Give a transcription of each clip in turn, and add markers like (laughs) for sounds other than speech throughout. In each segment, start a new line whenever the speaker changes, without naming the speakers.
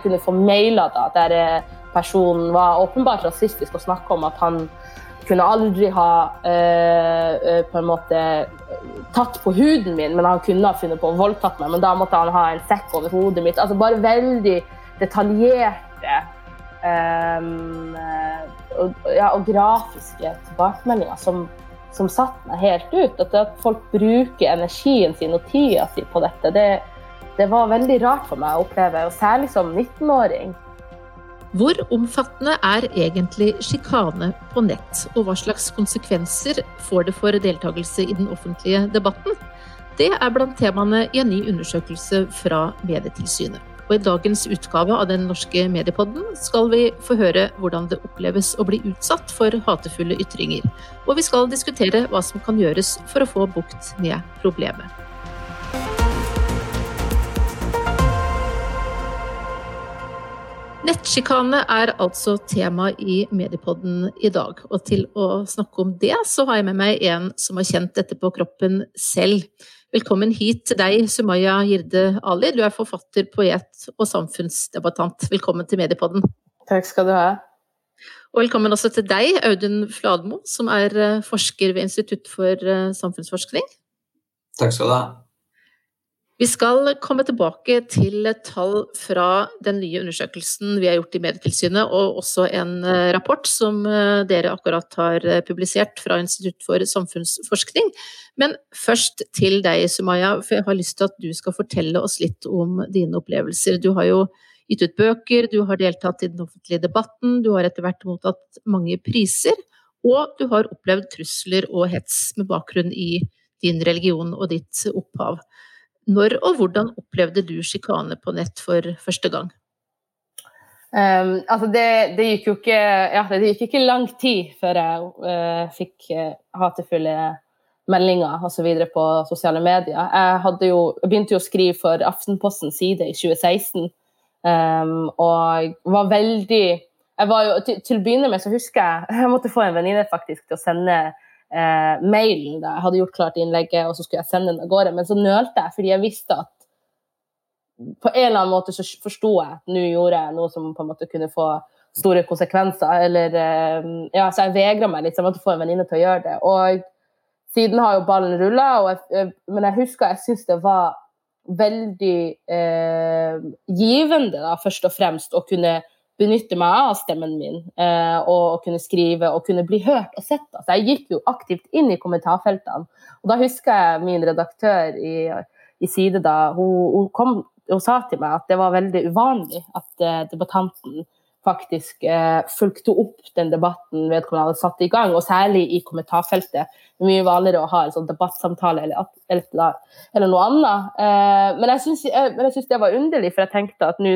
jeg kunne få mailer da, der eh, personen var åpenbart rasistisk og snakka om at han kunne aldri ha eh, på en måte tatt på huden min, men han kunne ha funnet på å voldtatt meg. Men da måtte han ha en sekk over hodet mitt. Altså bare veldig detaljerte um, og, ja, og, grafiske tilbakemeldinger som, som satte meg helt ut. At, folk bruker energien sin og tida si på dette, det, det var veldig rart for meg å oppleve. Og særlig som 19-åring.
Hvor omfattende er egentlig sjikane på nett, og hva slags konsekvenser får det for deltakelse i den offentlige debatten? Det er blant temaene i en ny undersøkelse fra Medietilsynet. Og I dagens utgave av Den norske mediepodden skal vi få høre hvordan det oppleves å bli utsatt for hatefulle ytringer. Og vi skal diskutere hva som kan gjøres for å få bukt med problemet. Nettsjikane er altså tema i Mediepodden i dag. Og til å snakke om det, så har jeg med meg en som har kjent dette på kroppen selv. Velkommen hit til deg, Sumaya Girde Ali. Du er forfatter, poet og samfunnsdebattant. Velkommen til Mediepodden.
Takk skal du ha.
Og velkommen også til deg, Audun Fladmo, som er eh, forsker ved Institutt for eh, samfunnsforskning.
Takk skal du ha.
Vi skal komme tilbake til tall fra den nye undersøkelsen vi har gjort i Medietilsynet, og også en eh, rapport som eh, dere akkurat har eh, publisert fra Institutt for samfunnsforskning. Men først til deg, Sumaya, for jeg har lyst til at du skal fortelle oss litt om dine opplevelser. Du har jo gitt ut bøker, du har deltatt i den offentlige debatten, du har etter hvert mottatt mange priser, og du har opplevd trusler og hets med bakgrunn i din religion og ditt opphav. Når og hvordan opplevde du sjikane på nett for første gang?
Um, altså det, det, gikk jo ikke, ja, det gikk ikke lang tid før jeg uh, fikk uh, hatefulle meldinger osv. på sosiale medier. Jeg, jo, begynte jo å skrive for Aftenpostens side i 2016, um, ehm, og var veldig jeg var jo, til, til, å begynne med så husker jeg (laughs) jeg måtte få en venninne til å sende eh, mailen da jeg hadde gjort klart innlegget, og så skulle jeg sende den av gårde. Men så nølte jeg, fordi jeg visste at på en eller annen måte så forsto jeg at nå gjorde jeg noe som på en måte kunne få store konsekvenser. Eller, eh, ja, så jeg vegra meg litt, så jeg måtte få en venninne til å gjøre det. Og siden har jo ballen rulla, men jeg husker jeg syns det var veldig eh, givende, da, først og fremst, å kunne benytte meg av stemmen min eh, og kunne skrive og kunne bli hørt og sett. Altså, jeg gikk jo aktivt inn i kommentarfeltene. Og da husker jeg min redaktør i, i Side da, hun, hun, kom, hun, sa til meg at det var veldig uvanlig at eh, debattanten faktisk eh, fulgte opp den debatten vedkommende hadde satt i gang, og særlig i kommentarfeltet. Det er mye vanligere å ha en sånn debattsamtale eller, eller, eller noe annet. Eh, men jeg syns det var underlig, for jeg tenkte at nå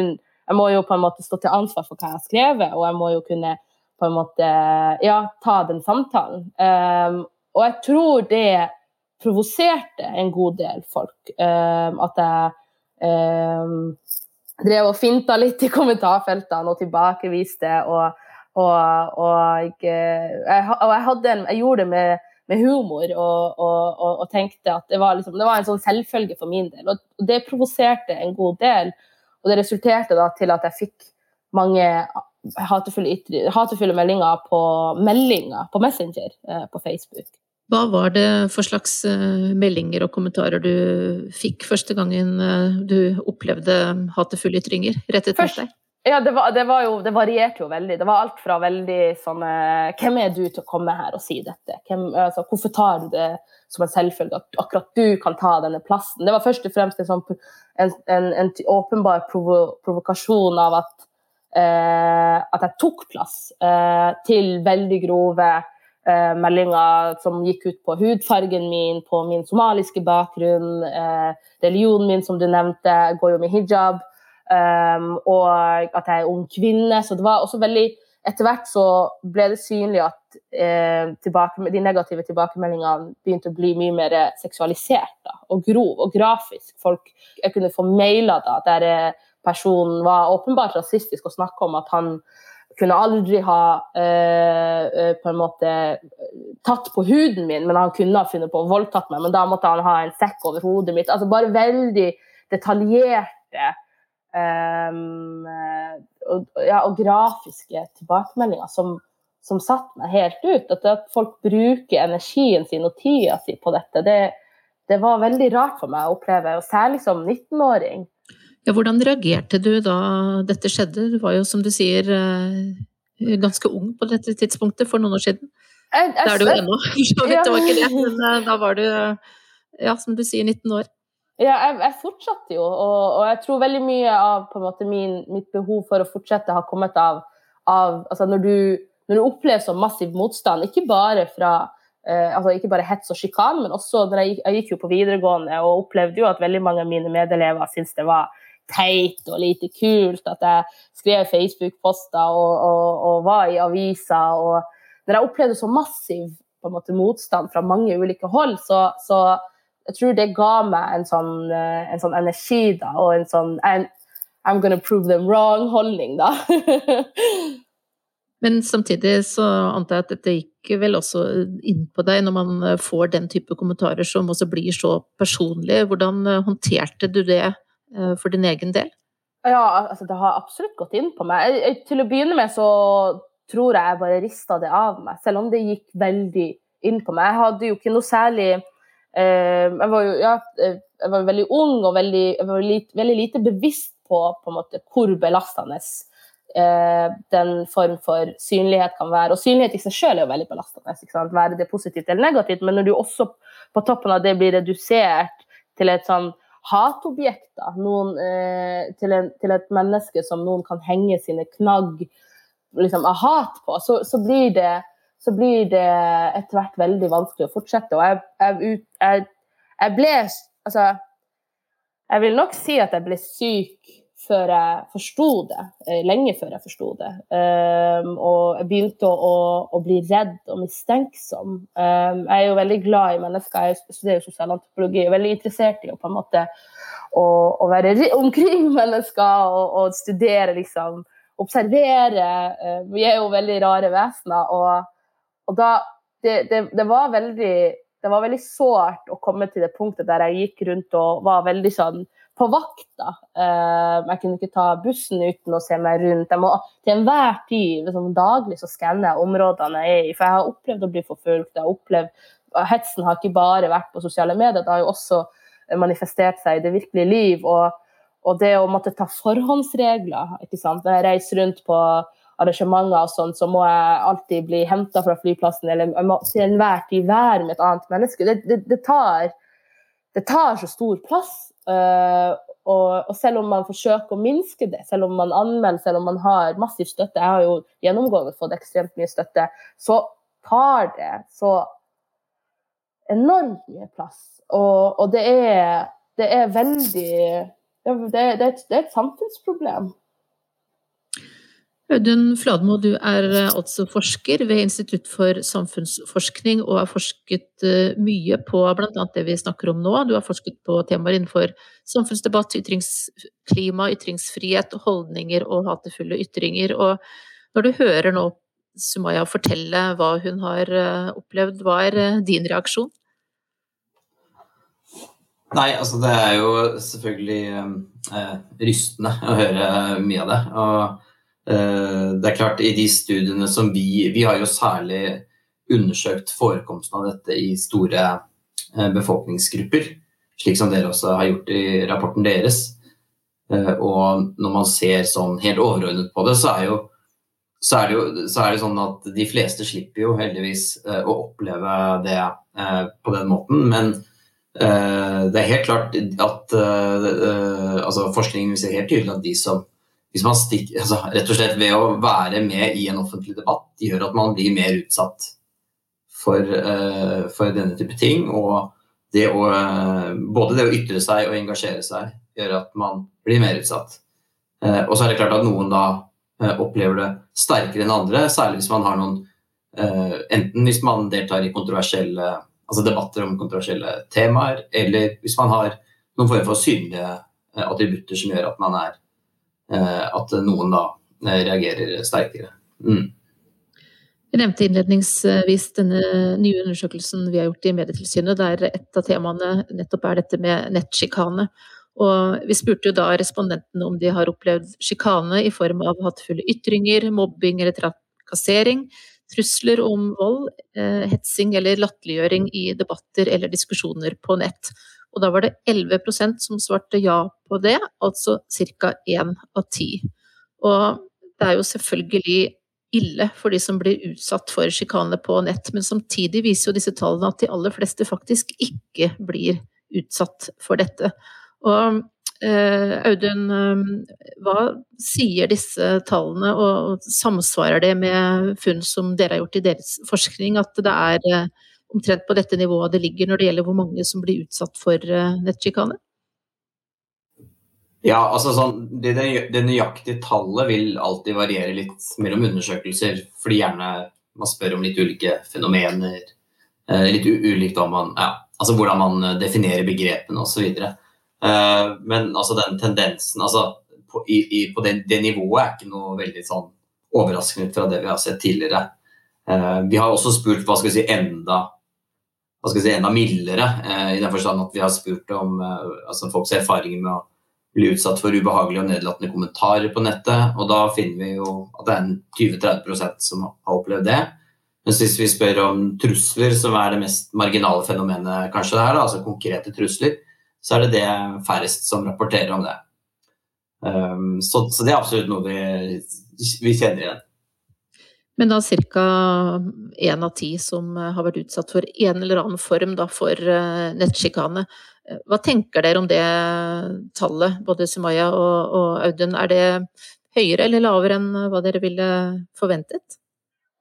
jeg må jo på en måte stå til ansvar for hva jeg har skrevet, og jeg må jo kunne på en måte ja, ta den samtalen. Um, og jeg tror det provoserte en god del folk. Um, at jeg um, drev og finta litt i kommentarfeltene og tilbakeviste. Og, og, og, jeg, jeg, og jeg, en, jeg, gjorde det med, med humor og, tenkte at det var, liksom, det var en sånn selvfølge for min del. Og det provoserte en god del. Og det resulterte da til at jeg fikk mange hatefulle, hatefulle meldinger på meldinger på Messenger eh, på Facebook.
Hva var det for slags eh, meldinger og kommentarer du fikk første gangen eh, du opplevde hatefulle ytringer rettet mot deg?
Ja, det, var, det, var jo, det, varierte jo veldig. Det var alt fra veldig sånn Hvem er du til å komme her og si dette? Hvem, altså, hvorfor tar du det som en selvfølge at akkurat du kan ta denne plassen? Det var først og fremst en, sånn, en, en, en åpenbar provo, provokasjon av at, eh, at jeg tok plass eh, til veldig grove eh, meldinger som gikk ut på hudfargen min, på min somaliske bakgrunn, eh, religionen min, som du nevnte, jeg går jo med hijab. Um, og at jeg er ung kvinne. Så det var også veldig Etter hvert så ble det synlig at eh, tilbake, de negative tilbakemeldingene begynte å bli mye mer seksualisert da, og grov og grafisk. Folk, jeg kunne få mailer da, der eh, personen var åpenbart rasistisk og snakka om at han kunne aldri ha eh, eh, på en måte tatt på huden min, men han kunne ha funnet på å voldtatt meg. Men da måtte han ha en sekk over hodet mitt. Altså bare veldig detaljerte um, og, ja, og, grafiske tilbakemeldinger som, som satte meg helt ut. At, at, folk bruker energien sin og tida si på dette, det, det var veldig rart for meg å oppleve, og særlig som 19-åring.
Ja, hvordan reagerte du da dette skjedde? Du var jo, som du sier, eh, ganske ung på dette tidspunktet for noen år siden. Jeg, jeg, det er du jo ennå. (laughs) Det var ikke det, men eh, da var du, ja, som du sier, 19 år.
Ja, jeg, jeg fortsatte jo, og, og, jeg tror veldig mye av måte, min, mitt behov for å fortsette har kommet av, av altså når, du, når du opplever så massiv motstand, ikke bare fra eh, altså ikke bare hets og sjikane, men også når jeg, jeg, gikk jo på videregående og opplevde jo at veldig mange av mine medelever syntes det var teit og lite kult at jeg skrev Facebook-poster og, og, og, var i aviser. Og når jeg opplevde så massiv måte, motstand fra mange ulike hold, så, så, jeg tror det ga meg en sånn, eh, en sånn energi da, og en sånn I'm, gonna prove them wrong-holdning, da. (laughs)
Men samtidig så antar jeg at dette gikk vel også inn på deg når man får den type kommentarer som også blir så personlige. Hvordan håndterte du det Eh, for din egen del?
Ja, altså det har absolutt gått inn på meg. Jeg, til å begynne med så tror jeg jeg bare rista det av meg, selv om det gikk veldig inn på meg. Jeg hadde jo ikke noe særlig eh, jeg, var jo, ja, eh, jeg var veldig ung og veldig, lite, veldig lite bevisst på, på en måte, hvor belastende eh, den form for synlighet kan være. Og synlighet i seg selv er jo veldig belastende. Være det positivt eller negativt, men når du også på toppen av det blir redusert til et sånn hatobjekter noen, eh, til, en, til, et menneske som noen kan henge sine knagg liksom, av hat på, så, så, blir det, så blir det etter hvert veldig vanskelig å fortsette. Og jeg, jeg, jeg, jeg ble Altså, jeg vil nok si at jeg ble syk før jeg forsto det. Eh, lenge før jeg forsto det. Um, og jeg begynte å, å, å, bli redd og mistenksom. Um, jeg er jo veldig glad i mennesker. Jeg studerer jo sosialantropologi jeg er veldig interessert i å på en måte å, å være omkring mennesker og, og, studere, liksom. Observere. Uh, vi er jo veldig rare vesener. Og, og da det, det, det, var veldig det var veldig sårt å komme til det punktet der jeg gikk rundt og var veldig sånn på vakt. da. Uh, jeg kunne ikke ta bussen uten å se meg rundt. Jeg må til enhver tid, liksom, daglig, så skanner jeg områdene jeg er i. For jeg har opplevd å bli forfulgt. Hetsen har ikke bare vært på sosiale medier, det har jo også manifestert seg i det virkelige liv. Og, og det å måtte ta forhåndsregler ikke sant? Når jeg reiser rundt på arrangementer og sånn, så må jeg alltid bli henta fra flyplassen, eller jeg må til enhver tid være med et annet menneske. Det, det, det, tar, det tar så stor plass. Uh, og, og, selv om man forsøker å minske det, selv om man anmelder, selv om man har massiv støtte, jeg har jo gjennomgående fått ekstremt mye støtte, så tar det så enormt mye plass. Og, og det, er, det, er, veldig det, det, er et, det er et samfunnsproblem.
Audun Fladmo, du er eh, altså forsker ved Institutt for samfunnsforskning og har forsket eh, mye på bl.a. det vi snakker om nå. Du har forsket på temaer innenfor samfunnsdebatt, ytringsklima, ytringsfrihet, holdninger og hatefulle ytringer. Og når du hører nå Sumaya fortelle hva hun har eh, opplevd, hva er din reaksjon?
Nei, altså det er jo selvfølgelig eh, rystende å høre mye av det. og det er klart, i de studiene som vi Vi har jo særlig undersøkt forekomsten av dette i store eh, befolkningsgrupper, slik som dere også har gjort i rapporten deres. Eh, og når man ser sånn helt overordnet på det, så er, jo, så er, det, jo, så er det sånn at de fleste slipper jo heldigvis å oppleve det på den måten. Men det er helt klart at altså forskningen viser helt tydelig at de som hvis man stikker, altså, rett og slett ved å være med i en offentlig debatt, gjør at man blir mer utsatt for, uh, for denne type ting. Og det å, uh, både det å ytre seg og engasjere seg gjør at man blir mer utsatt. Uh, og så er det klart at noen da opplever det sterkere enn andre, særlig hvis man har noen Enten hvis man deltar i kontroversielle altså debatter om kontroversielle temaer, eller hvis man har noen form for synlige attributter som gjør at man er at noen da eh, reagerer sterkere. Mm.
Jeg nevnte innledningsvis denne nye undersøkelsen vi har gjort i Medietilsynet, der et av temaene nettopp er dette med nettsjikane. Og vi spurte jo da respondentene om de har opplevd sjikane i form av hatefulle ytringer, mobbing eller trakassering, trusler om vold, eh, hetsing eller latterliggjøring i debatter eller diskusjoner på nett. Og da var det 11% som svarte ja på det, altså ca. én av ti. Og det er jo selvfølgelig ille for de som blir utsatt for sjikane på nett, men samtidig viser jo disse tallene at de aller fleste faktisk ikke blir utsatt for dette. Og eh, Audun, eh, hva sier disse tallene, og samsvarer det med funn som dere har gjort i deres forskning, at det er eh, omtrent på dette nivået det ligger når det gjelder hvor mange som blir utsatt for nettsjikane?
Ja, altså sånn, det, det, nøyaktige tallet vil alltid variere litt mellom undersøkelser, fordi gjerne man spør om litt ulike fenomener. Eh, litt ulikt om man, ja, altså hvordan man eh, definerer begrepene osv. Eh, men altså den tendensen altså, på, i, i, på det, det, nivået er ikke noe veldig sånn overraskende fra det vi har sett tidligere. Eh, vi har også spurt hva skal vi si, enda hva skal jeg si, enda mildere, eh, i den forstand at vi har spurt om eh, altså folks erfaringer med å bli utsatt for ubehagelige og nedlatende kommentarer på nettet. Og da finner vi jo at det er 20-30 som har opplevd det. Mens hvis vi spør om trusler, som er det mest marginale fenomenet kanskje det her, altså konkrete trusler, så er det det færrest som rapporterer om det. Um, så, så, det er absolutt noe vi, vi kjenner igjen.
Men da ca. én av ti som har vært utsatt for en eller annen form da, for uh, nettsjikane. Eh, hva tenker dere om det tallet, både Sumaya og, og Audun? Er det høyere eller lavere enn hva dere ville forventet?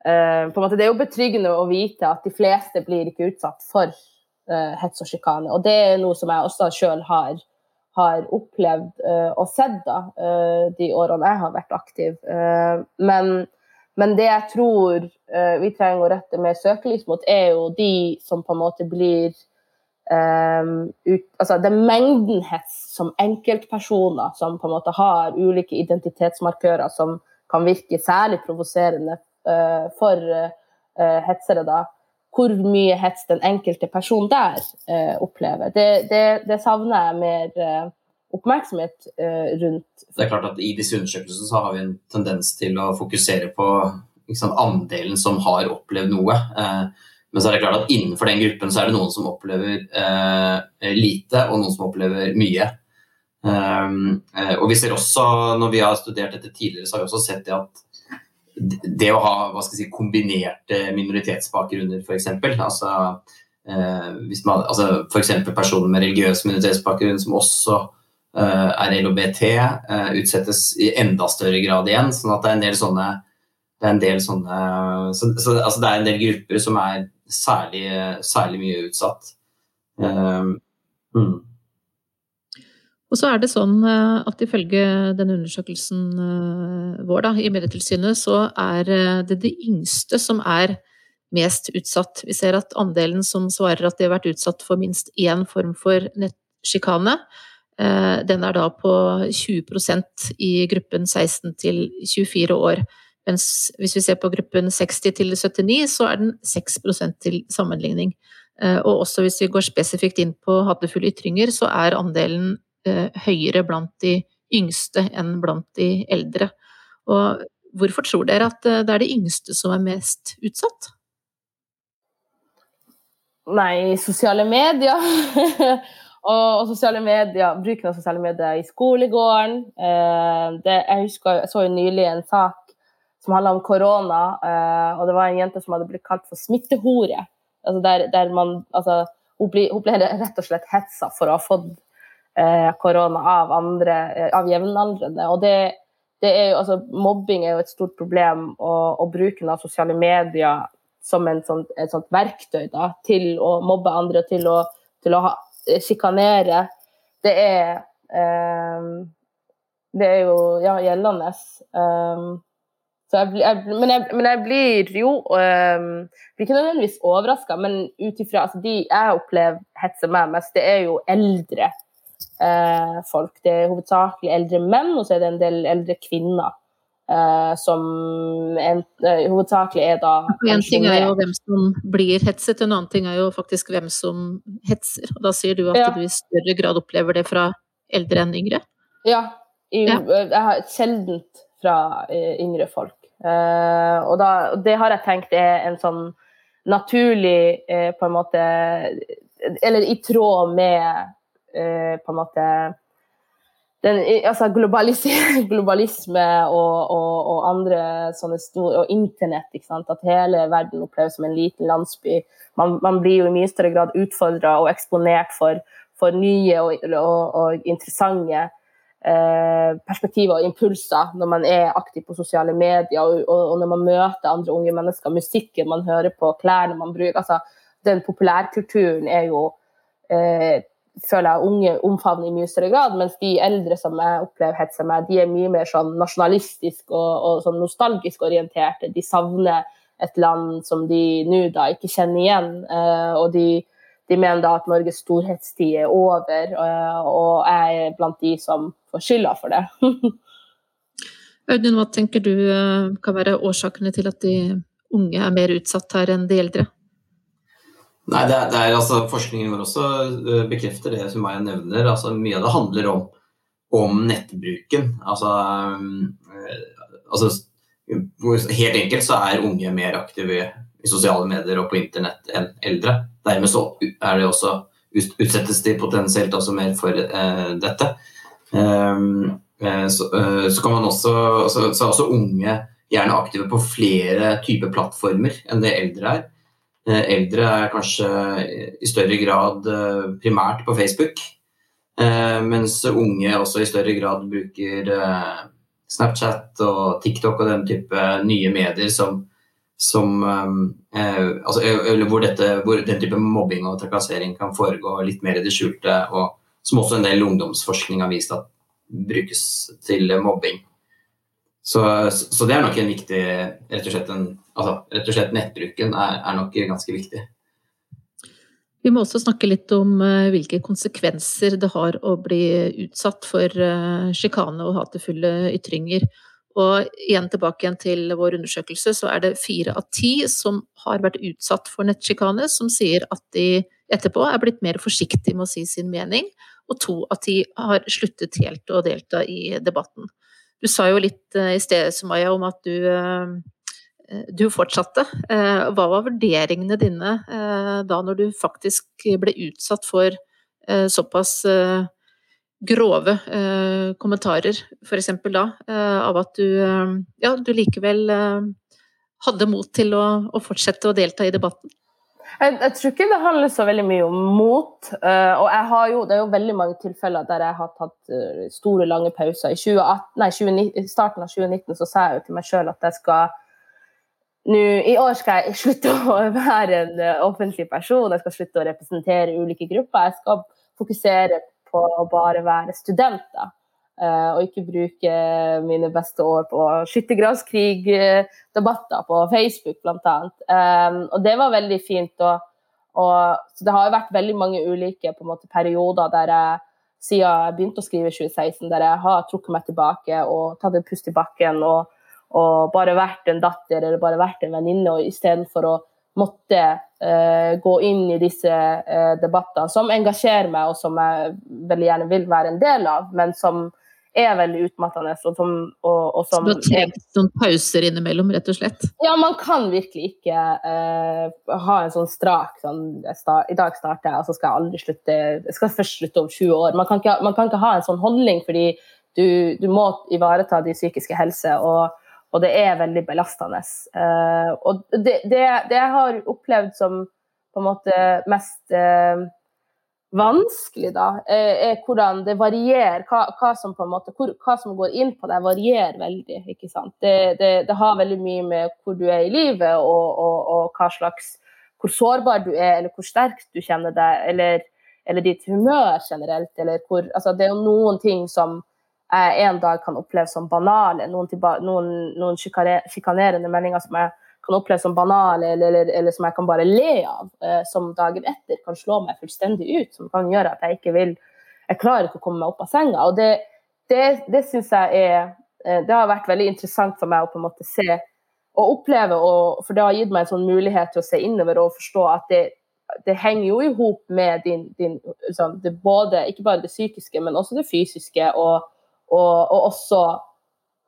Uh, måte, det er jo betryggende å vite at de fleste blir ikke utsatt for uh, hets og sjikane. Og det er noe som jeg også sjøl har, har, opplevd uh, og sett da, de årene jeg har vært aktiv. Men, men, det jeg tror vi trenger å rette mer søkelys mot, er jo de som på en måte blir Um, ut, altså er mengden hets som enkeltpersoner som på en måte har ulike identitetsmarkører som kan virke særlig provoserende uh, for uh, hetsere, da. Hvor mye hets den enkelte person der uh, opplever. Det, det, det, savner jeg mer oppmerksomhet rundt.
Det er klart at I disse undersøkelsene så har vi en tendens til å fokusere på sant, andelen som har opplevd noe. Uh, men så er det klart at innenfor den gruppen så er det noen som opplever eh, lite, og noen som opplever mye. Um, og vi ser også, når vi har studert dette tidligere, så har vi også sett det at det å ha hva skal jeg si, kombinerte minoritetsbakgrunner, f.eks. Altså, eh, altså F.eks. personer med religiøs minoritetsbakgrunn som også eh, LHBT, eh, utsettes i enda større grad igjen. sånn at det er en del sånne det er en del sånne så, så, altså det er en del grupper som er særlig, særlig mye utsatt. Um, mm.
Og så er det sånn at ifølge denne undersøkelsen vår da, i Medietilsynet, så er det de yngste som er mest utsatt. Vi ser at andelen som svarer at de har vært utsatt for minst én form for nettsjikane, den er da på 20 i gruppen 16 til 24 år. Mens hvis vi ser på gruppen 60 til 79, så er den 6 til sammenligning. Eh, og også hvis vi går spesifikt inn på hatefulle ytringer, så er andelen eh, høyere blant de yngste enn blant de eldre. Og hvorfor tror dere at eh, det er de yngste som er mest utsatt?
Nei, sosiale medier. (laughs) og, sosiale medier, bruken av sosiale medier i skolegården. Det, jeg husker jeg så jo nylig en sak som handla om korona. Uh, og det var en jente som hadde blitt kalt for smittehore. Altså der, der man, altså, hun, ble, hun, ble, rett og slett hetsa for å ha fått uh, korona av, andre, av jevnaldrende. Og det, det, er jo, altså, mobbing er jo et stort problem, og, og bruken av sosiale medier som sånt, et sånt verktøy da, til å mobbe andre, til å, til å sjikanere, det er Det er jo ja, gjeldende. Um, jeg, jeg, men, jeg, men, jeg, blir jo um, blir ikke nødvendigvis overraska, men ut ifra altså, De jeg opplever hetser meg mest, det er jo eldre uh, folk. Det er hovedsakelig eldre menn, og så er det en del eldre kvinner. Uh, som en, uh, hovedsakelig er da
En ting er jo hvem som blir hetset, en annen ting er jo faktisk hvem som hetser. Og da sier du at ja. du i større grad opplever det fra eldre enn yngre?
Ja. I, ja. Jeg har sjeldent fra yngre folk. og da, det har jeg tenkt er en sånn naturlig på en måte Eller i tråd med på en måte den, altså (laughs) globalisme og, og, og, andre sånne store Og internett. ikke sant? At hele verden oppleves som en liten landsby. Man, man blir jo i mye større grad utfordra og eksponert for, for nye og, og interessante eh, perspektiver og impulser når man er aktiv på sosiale medier og, når man møter andre unge mennesker. Musikken man hører på, klærne man bruker. altså Den populærkulturen er jo eh, føler jeg unge omfavner i mye større grad, mens de eldre som jeg opplever hetser meg, de er mye mer sånn nasjonalistisk og, og sånn nostalgisk orienterte. De savner et land som de nå da ikke kjenner igjen. Uh, og de, de, mener da at Norges storhetstid er over, uh, og jeg er blant de som får skylda for det. (laughs)
Audun, hva tenker du uh, kan være årsakene til at de unge er mer utsatt her enn de eldre?
Nei, det er, det er, altså, Forskningen vår også eh, bekrefter det som jeg nevner. altså Mye av det handler om, om nettbruken. Altså, øh, altså, Helt enkelt så er unge mer aktive i sosiale medier og på internett enn eldre. Dermed så er det også utsettes de potensielt også mer for øh, dette. Um, så, så, kan man også, så, så er også unge gjerne aktive på flere typer plattformer enn det eldre er. Eh, eldre er kanskje i større grad eh, primært på Facebook, eh, mens unge også i større grad bruker Snapchat og TikTok og den type nye medier som, som altså, hvor, dette, hvor, den type mobbing og trakassering kan foregå litt mer i det skjulte, og som også en del ungdomsforskning har vist at brukes til mobbing. Så, så, det er nok en viktig Rett og slett, en, altså, rett og slett nettbruken er, er, nok ganske viktig.
Vi må også snakke litt om uh, hvilke konsekvenser det har å bli utsatt for uh, sjikane og hatefulle ytringer. Og igjen tilbake igjen til vår undersøkelse, så er det fire av ti som har vært utsatt for nettsjikane, som sier at de etterpå er blitt mer forsiktige med å si sin mening, og to av ti har sluttet helt å delta i debatten. Du sa jo litt eh, i stedet, Sumaya, om at du, eh, du fortsatte. Eh, hva var vurderingene dine da når du faktisk ble utsatt for såpass grove kommentarer, f.eks. da, av at du, ja, du likevel hadde mot til å fortsette å delta i debatten?
Jeg, jeg, tror ikke det handler så veldig mye om mot. Uh, og jeg har jo, det er jo veldig mange tilfeller der jeg har tatt uh, store, lange pauser. I 2018, nei, 20, starten av 2019 så sa jeg jo til meg sjøl at jeg skal nå, I år skal jeg slutte å være en uh, offentlig person, jeg skal slutte å representere ulike grupper. Jeg skal fokusere på å bare være student. da. Uh, og ikke bruke mine beste år på skyttergravskrig-debatter på Facebook, bl.a. Um, og det var veldig fint. Og, og, så det har jo vært veldig mange ulike måte, perioder der jeg siden jeg begynte å skrive i 2016, der jeg har trukket meg tilbake og tatt en pust i bakken og, og, bare vært en datter eller bare vært en venninne, istedenfor å måtte uh, gå inn i disse uh, debattene som engasjerer meg, og som jeg veldig gjerne vil være en del av, men som er veldig utmattende. Og som, og, og som,
du har trengt noen pauser innimellom, rett og slett?
Ja, man kan virkelig ikke uh, ha en sånn strak sånn start, I dag starter jeg, og så skal jeg aldri slutte Jeg skal først slutte om 20 år. Man kan ikke, man kan ikke ha en sånn holdning, fordi du, du må ivareta din psykiske helse. og og det er veldig belastende. Uh, og det, det, det, jeg har opplevd som på en måte mest uh, vanskelig, da, er hvordan det varierer. Hva, hva, som på en måte, hvor, hva som går inn på deg, varierer veldig. ikke sant? Det, det, har veldig mye med hvor du er i livet, og, og, og, hva slags hvor sårbar du er, eller hvor sterkt du kjenner deg, eller, eller ditt humør generelt. eller hvor, altså Det er jo noen ting som jeg en dag kan oppleve som banale, noen, noen, noen sjikanerende meldinger som jeg kan oppleve som banale, eller, eller, eller, som jeg kan bare le av, eh, som dagen etter kan slå meg fullstendig ut, som kan gjøre at jeg ikke vil Jeg klarer ikke å komme meg opp av senga. Og det, det, det syns jeg er eh, Det har vært veldig interessant for meg å på en måte se og oppleve, og, for det har gitt meg en sånn mulighet til å se innover og forstå at det, det henger jo i hop med din, din både, Ikke bare det psykiske, men også det fysiske, og, og, og også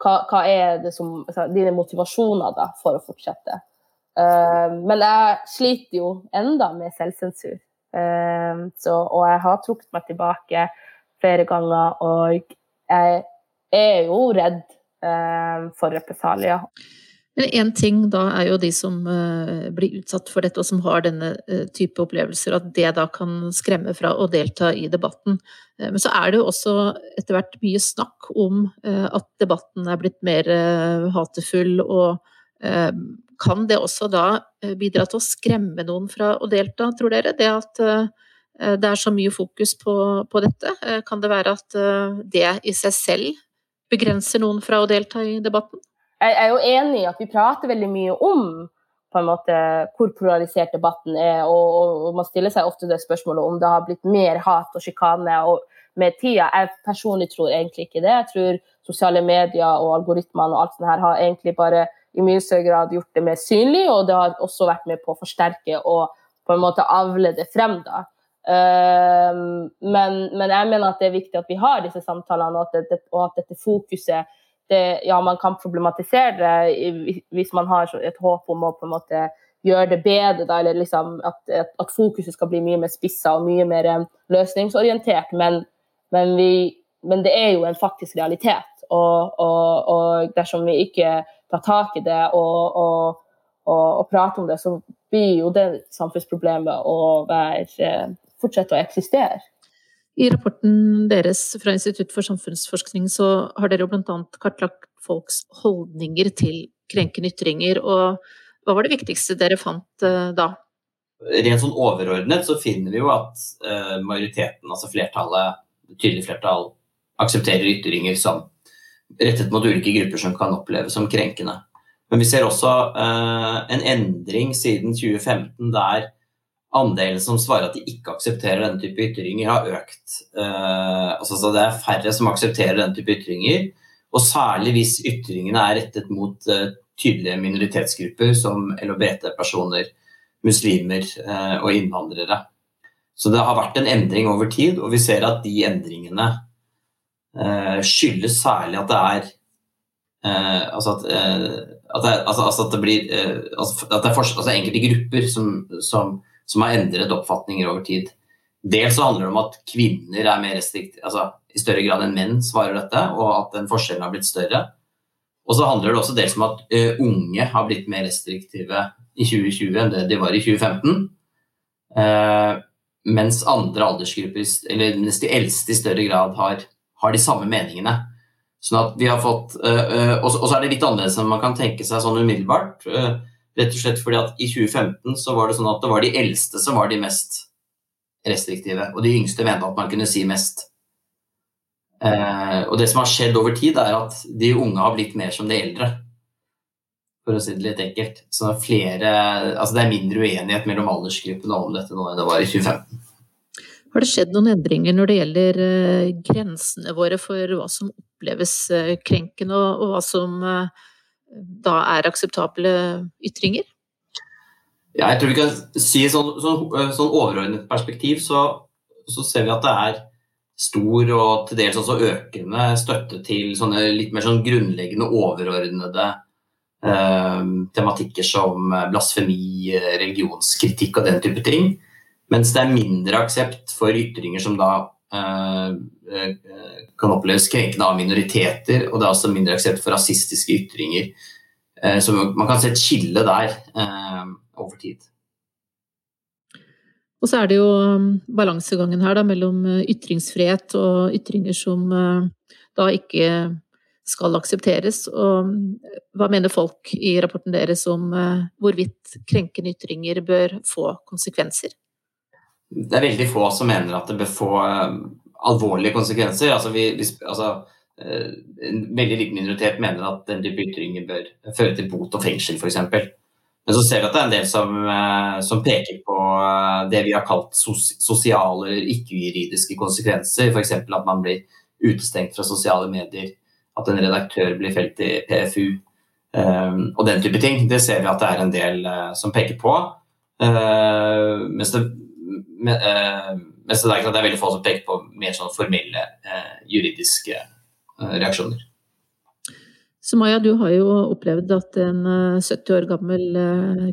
hva, hva, er det som altså, Dine motivasjoner da, for å fortsette. Uh, men jeg sliter jo enda med selvsensur. Uh, så, og jeg har trukket meg tilbake flere ganger, og jeg er jo redd uh, for represalier.
Men én ting da er jo de som uh, blir utsatt for dette og som har denne uh, type opplevelser, at det da kan skremme fra å delta i debatten. Uh, men så er det jo også etter hvert mye snakk om at debatten er blitt mer hatefull, og kan det også da bidra til å skremme noen fra å delta, tror dere? Det at det er så mye fokus på, på dette. Kan det være at det i seg selv begrenser noen fra å delta i debatten?
Jeg er jo enig i at vi prater veldig mye om på en måte hvor polarisert debatten er, og, og man stiller seg ofte det spørsmålet om det har blitt mer hat og sjikane med tida. Jeg personlig tror egentlig ikke det. Jeg tror sosiale medier og algoritmene og alt sånt her har egentlig bare i mye større grad gjort det mer synlig, og det har også vært med på å forsterke og på en måte avle det frem. da. Uh, men, men, jeg mener at det er viktig at vi har disse samtalene, og at, det, og at dette fokuset det, ja, man kan problematisere hvis man har et håp om å på en måte gjøre det bedre, da, eller liksom at, at, fokuset skal bli mye mer spissa og mye mer eh, løsningsorientert. Men, men, vi, men, det er jo en faktisk realitet. Og, og, og dersom vi ikke tar tak i det og, og prater om det, så blir jo det samfunnsproblemet å være, eh, fortsette å eksistere.
I rapporten deres fra Institutt for samfunnsforskning så har dere jo bl.a. kartlagt folks holdninger til krenkende ytringer. og Hva var det viktigste dere fant uh, da?
Rent sånn overordnet så finner vi jo at uh, majoriteten, altså flertallet, tydelig flertall, aksepterer ytringer som rettet mot ulike grupper som kan oppleves som krenkende. Men vi ser også uh, en endring siden 2015 der andelen som svarer at de ikke aksepterer denne type ytringer, har økt. Uh, altså, så det er færre som aksepterer denne type ytringer. Og særlig hvis ytringene er rettet mot uh, tydelige minoritetsgrupper som LHBT-personer, muslimer uh, og innvandrere. Så det har vært en endring over tid, og vi ser at de endringene skyldes særlig at det er altså at, det er altså enkelte grupper som, som som har endret oppfatninger over tid. Dels så handler det om at kvinner er mer restriktive, altså i større grad enn menn svarer dette, og at den forskjellen har blitt større. Og så handler det også dels om at uh, unge har blitt mer restriktive i 2020 enn det de var i 2015. Uh, mens andre aldersgrupper, eller mens de eldste i større grad har, har de samme meningene. Sånn at vi har fått, uh, Og så er det litt annerledes enn man kan tenke seg sånn umiddelbart. Rett og slett fordi at i 2015 så var det sånn at det var de eldste som var de mest restriktive, og de yngste mente at man kunne si mest. Eh, og det som har skjedd over tid, er at de unge har blitt mer som de eldre. For å si det litt enkelt. Så flere, altså det er mindre uenighet mellom aldersgruppene om dette nå enn det var i 2015.
Har det skjedd noen endringer når det gjelder uh, grensene våre for hva som oppleves uh, krenkende, og, hva som uh, da er akseptable ytringer?
Ja, jeg tror vi kan si sånn, sånn, sånn overordnet perspektiv, så, så, ser vi at det er stor og til dels også økende støtte til sånne litt mer sånn grunnleggende, overordnede eh, tematikker som blasfemi, religionskritikk og den type ting. Mens det er mindre aksept for ytringer som da Eh, eh, kan oppleves krenkende av minoriteter, og det er også mindre aksept for rasistiske ytringer. Eh, så man kan se et skille der over tid.
Og så er det jo um, balansegangen her da, mellom ytringsfrihet og ytringer som da ikke skal aksepteres. Og um, hva mener folk i rapporten deres om hvorvidt krenkende ytringer bør få konsekvenser?
Det er veldig få som mener at det bør få uh, alvorlige konsekvenser. Altså, vi, vi, altså, uh, en veldig liten minoritet mener at den type ytringer bør føre til bot og fengsel, f.eks. Men så ser vi at det er en del som, uh, som peker på det vi har kalt sos sosiale eller ikke-juridiske konsekvenser. F.eks. at man blir utestengt fra sosiale medier, at en redaktør blir felt i PFU. Um, og den type ting. Det ser vi at det er en del som peker på. Uh, mens, det, uh, mens det, er, det er veldig få som peker på mer sånn formelle uh, juridiske reaksjoner.
Sumaya, du har jo opplevd at en 70 år gammel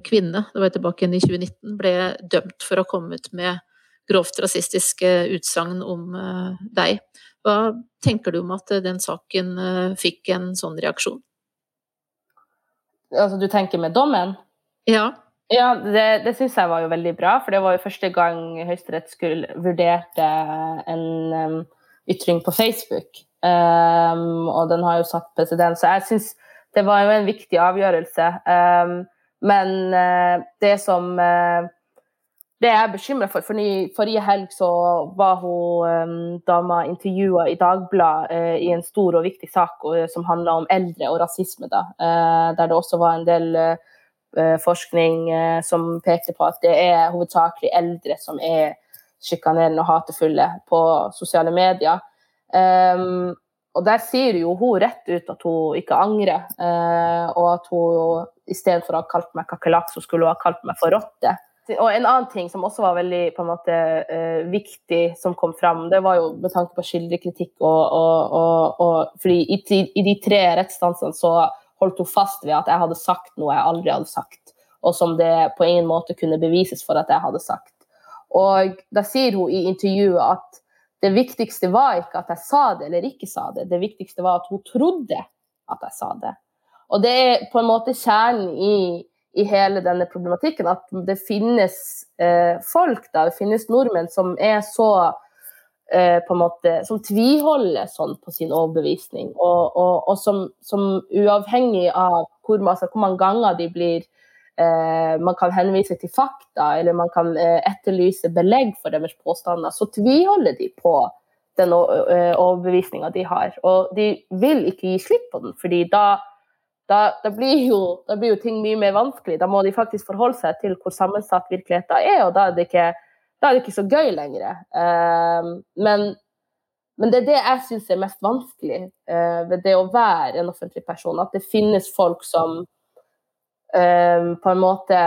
kvinne, det var tilbake igjen i 2019, ble dømt for å ha kommet med grovt rasistiske utsagn om deg. Hva tenker du om at den saken fikk en sånn reaksjon?
Altså du tenker med dommen?
Ja.
Ja, det, det syns jeg var jo veldig bra, for det var jo første gang Høyesterett skulle vurderte en um, ytring på Facebook. Um, og den har jo satt president, så jeg syns det var jo en viktig avgjørelse. Um, men uh, det som uh, det jeg er bekymra for, for forrige helg så var hun um, dama intervjua i Dagbladet uh, i en stor og viktig sak uh, som handla om eldre og rasisme, da, uh, der det også var en del Eh, forskning eh, som pekte på at det er hovedsakelig eldre som er sjikanerende og hatefulle på sosiale medier. Um, og der sier jo hun rett ut at hun ikke angrer, uh, og at hun i stedet for å ha kalt meg kakerlakk, så skulle hun ha kalt meg for rotte. Og en annen ting som også var veldig på en måte uh, viktig, som kom fram, det var jo med tanke på kildekritikk og, og, og, og fordi i, i, de tre rettsstansene så holdt hun fast ved at jeg hadde sagt noe jeg aldri hadde sagt, og som det på ingen måte kunne bevises for at jeg hadde sagt. Og da sier hun i intervjuet at det viktigste var ikke at jeg sa det eller ikke sa det, det viktigste var at hun trodde at jeg sa det. Og det er på en måte kjernen i, i hele denne problematikken, at det finnes eh, folk, da, det finnes nordmenn som er så på en måte, som tviholder sånn på sin overbevisning, og, og, og som, som, uavhengig av hvor, altså, hvor, mange ganger de blir eh, Man kan henvise til fakta, eller man kan eh, etterlyse belegg for deres påstander, så tviholder de på den eh, overbevisninga de har. Og de vil ikke gi slipp på den, fordi da, da, da, blir jo, da blir jo ting mye mer vanskelig. Da må de faktisk forholde seg til hvor sammensatt virkeligheten er, og da er det ikke da er det ikke så gøy lenger. Uh, men, men, det er det jeg syns er mest vanskelig uh, ved det å være en offentlig person. At det finnes folk som uh, på en måte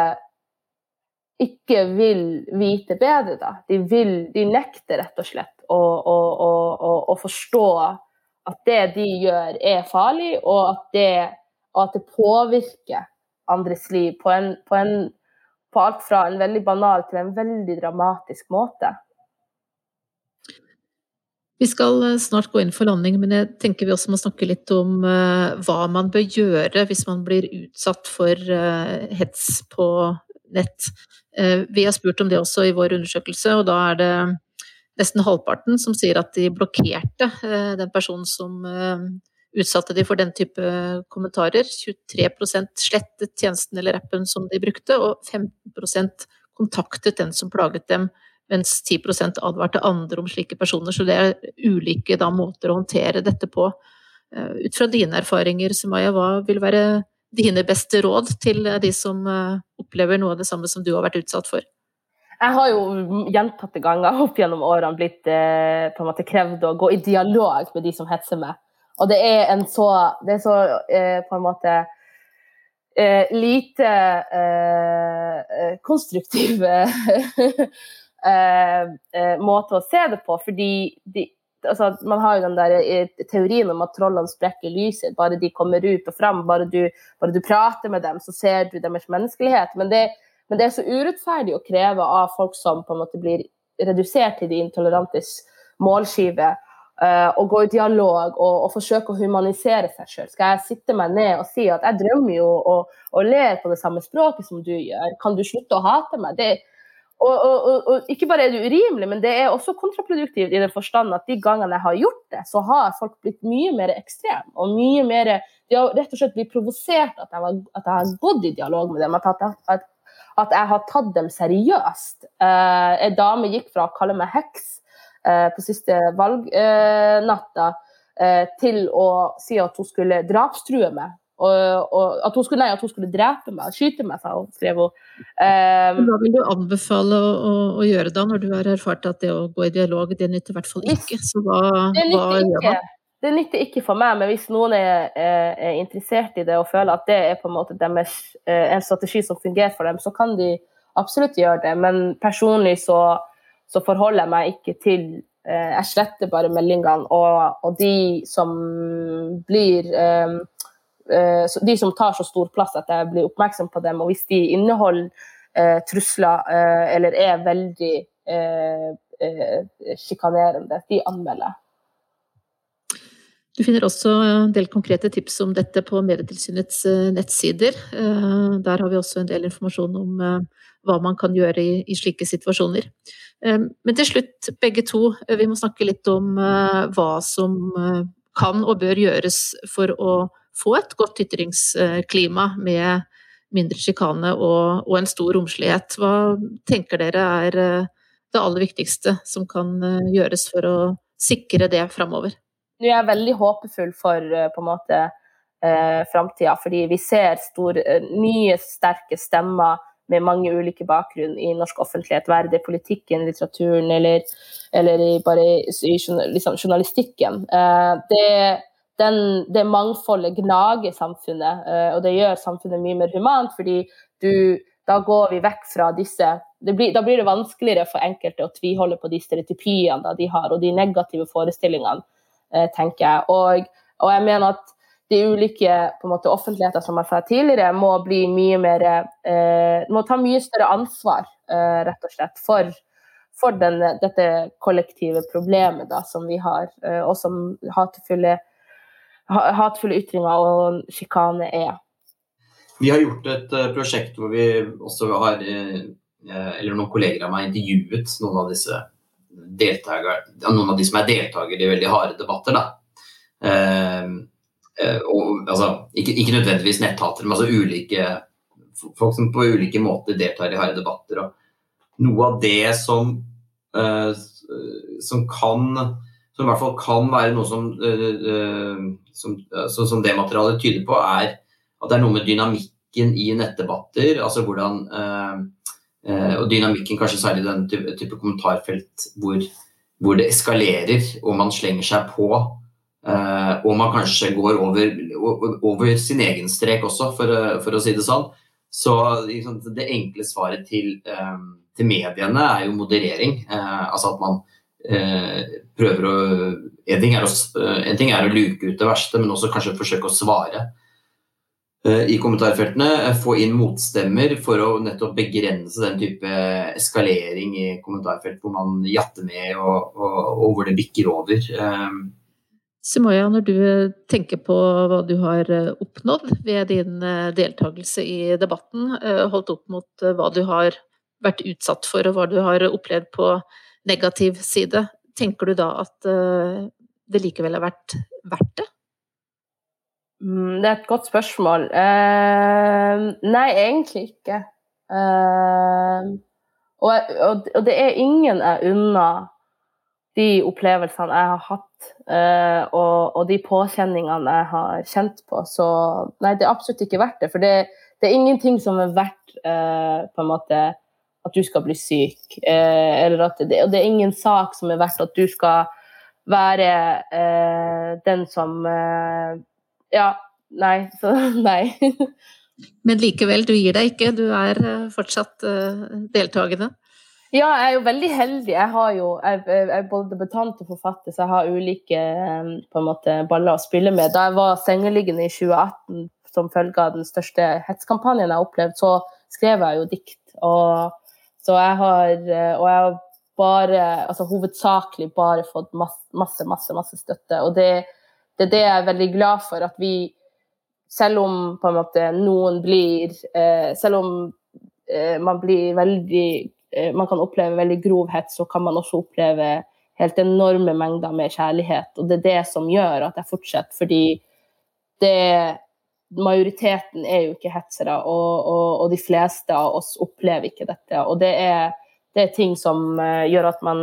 ikke vil vite bedre, da. De, vil, de nekter rett og slett å, å, å, å, forstå at det de gjør, er farlig, og at det, og at det påvirker andres liv på en, på en på alt fra en veldig banal til en veldig dramatisk måte.
Vi skal eh, snart gå inn for landing, men jeg tenker vi også må snakke litt om uh, hva man bør gjøre hvis man blir utsatt for uh, hets på nett. Vi har spurt om det også i vår undersøkelse, og da er det nesten halvparten som sier at de blokkerte den personen som utsatte de for den type kommentarer. 23% slettet tjenesten eller appen som de brukte, og 15% kontaktet den som plaget dem, mens 10% advarte andre om slike personer. Så det er ulike da, måter å håndtere dette på. Eh, ut fra dine erfaringer, Sumaya, hva vil være dine beste råd til de som eh, opplever noe av det samme som du har vært utsatt for?
Jeg har jo gjentatte ganger opp gjennom årene blitt eh, krevd å gå i dialog med de som hetser meg. Og det er en så Det er så eh, på en måte eh, lite eh, eh konstruktiv (laughs) eh, eh, måte å se det på, fordi de, altså, man har jo den der teorien om at trollene sprekker lyset. Bare de kommer ut og fram, bare du, bare du prater med dem, så ser du deres menneskelighet. Men det, men det, er så urettferdig å kreve av folk som på en måte blir redusert til de intolerantes målskive, og gå i dialog og, og, forsøke å humanisere seg sjøl. Skal jeg sitte meg ned og si at jeg drømmer jo og, og ler på det samme språket som du gjør, kan du slutte å hate meg? Det, og, og, ikke bare er det urimelig, men det er også kontraproduktivt i den forstand at de gangene jeg har gjort det, så har folk blitt mye mer ekstreme. Og mye mer De har rett og slett blitt provosert at jeg, var, at jeg har gått i dialog med dem. At, at, at jeg har tatt dem seriøst. Uh, en dame gikk fra å kalle meg heks Eh, på siste valgnatta eh, til å si at hun skulle drapstrue meg. Og, og at, hun skulle, nei, at hun skulle drepe meg, skyte meg, sa hun, skrev hun.
Um, Hva vil du anbefale å, å, å, gjøre da, når du har erfart at det å gå i dialog, det nytter i hvert fall ikke? Så hva, hva gjør man?
Det nytter ikke for meg, men hvis noen er, er, interessert i det og føler at det er på en måte deres, en strategi som fungerer for dem, så kan de absolutt gjøre det. Men personlig så, så forholder jeg meg ikke til eh, Jeg sletter bare meldingene, og, og de som blir eh, eh, De som tar så stor plass at jeg blir oppmerksom på dem, og hvis de inneholder eh, trusler eller er veldig sjikanerende, de anmelder.
Du finner også en del konkrete tips om dette på Medietilsynets eh, nettsider. Eh, der har vi også en del informasjon om eh, hva man kan gjøre i, slike situasjoner. Men til slutt, begge to, vi må snakke litt om hva som kan og bør gjøres for å få et godt ytringsklima med mindre sjikane og, og, en stor romslighet. Hva tenker dere er det aller viktigste som kan gjøres for å sikre det framover?
Nå er jeg veldig håpefull for eh, på en måte eh, framtida, fordi vi ser stor, eh, nye, sterke stemmer med mange ulike bakgrunn i norsk offentlighet, være det politikken, litteraturen eller, eller i, bare i liksom, journalistikken. Eh, det, den, det mangfoldet gnager samfunnet, eh, og det gjør samfunnet mye mer humant, fordi du, da går vi vekk fra disse blir, Da blir det vanskeligere for enkelte å tviholde på de stereotypiene de har, og de negative forestillingene tenker jeg. Og, og, jeg mener at de ulike måte, offentligheter som jeg sa tidligere, må mer eh, må ta mye større ansvar, eh, rett og slett, for, for den, dette kollektive problemet da, som vi har, eh, og som hatefulle, hatefulle ytringer og sjikane er.
Vi har gjort et prosjekt hvor vi også har eller noen kolleger av meg intervjuet noen av disse noen av de som er deltakere i veldig harde debatter. Eh, eh, og, altså, ikke, ikke, nødvendigvis netthatere, men altså ulike folk som på ulike måter deltar i harde debatter. Og noe av det som, eh, som kan som i hvert fall kan være noe som, uh, som, altså, som, det materialet tyder på, er at det er noe med dynamikken i nettdebatter. Altså hvordan Eh, og dynamikken kanskje særlig i den type, type kommentarfelt hvor, hvor, det eskalerer og man slenger seg på. Eh, og man kanskje går over, over sin egen strek også, for, for, å si det sånn. Så liksom, det enkle svaret til, eh, til, mediene er jo moderering. altså at man prøver å en ting, å en ting, er å luke ut det verste, men også kanskje forsøke å svare Eh, i kommentarfeltene. Eh, få inn motstemmer for å nettopp begrense den type eskalering i kommentarfelt hvor man jatter med og, og, og hvor det bikker over. Eh,
Simoya, når du tenker på hva du har oppnådd ved din deltakelse i debatten, holdt opp mot hva du har vært utsatt for og hva du har opplevd på negativ side, tenker du da at det likevel har vært verdt det?
Mm, det er et godt spørsmål. Uh, nei, egentlig ikke. Uh, og, og, og, det er ingen jeg unner de opplevelsene jeg har hatt, uh, og, og, de påkjenningene jeg har kjent på. Så nei, det er absolutt ikke verdt det. For det, det er ingenting som er verdt på en måte at du skal bli syk. eller at det, og det er ingen sak som er verdt at du skal være den som ja. Nei. Så (laughs) nei.
Men likevel, du gir deg ikke? Du er eh, fortsatt uh, deltakende?
Ja, jeg er jo veldig heldig. Jeg, har jo, jeg, jeg er både debutant og forfatter, så jeg har ulike eh, måte, baller å spille med. Da jeg var sengeliggende i 2018 som følge av den største hetskampanjen jeg har opplevd, så skrev jeg jo dikt. Og, så jeg har, og jeg har bare, altså hovedsakelig bare fått masse, masse, masse, masse støtte. Og det, det er det jeg er veldig glad for, at vi selv om på en måte noen blir eh, Selv om eh, man blir veldig eh, Man kan oppleve veldig grovhet, så kan man også oppleve helt enorme mengder med kjærlighet. Og det er det som gjør at jeg fortsetter, fordi det Majoriteten er jo ikke hetsere, og, og, og de fleste av oss opplever ikke dette. Og det er, det er ting som uh, gjør at man,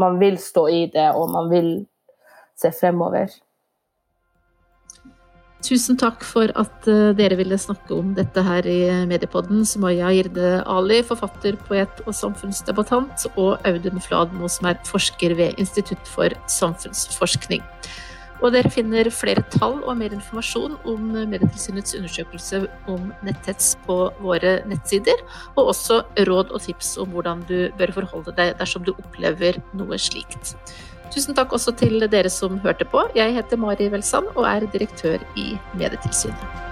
man vil stå i det, og man vil se fremover.
Tusen takk for at eh, dere ville snakke om dette her i Mediepodden. Sumaya Girde Ali, forfatter, poet og samfunnsdebattant, og Audun Fladmo, som er forsker ved Institutt for samfunnsforskning. Og dere finner flere tall og mer informasjon om Medietilsynets undersøkelse om netthets på våre nettsider, og også råd og tips om hvordan du bør forholde deg dersom du opplever noe slikt. Tusen takk også til dere som hørte på. Jeg heter Mari Welsand og er direktør i Medietilsynet.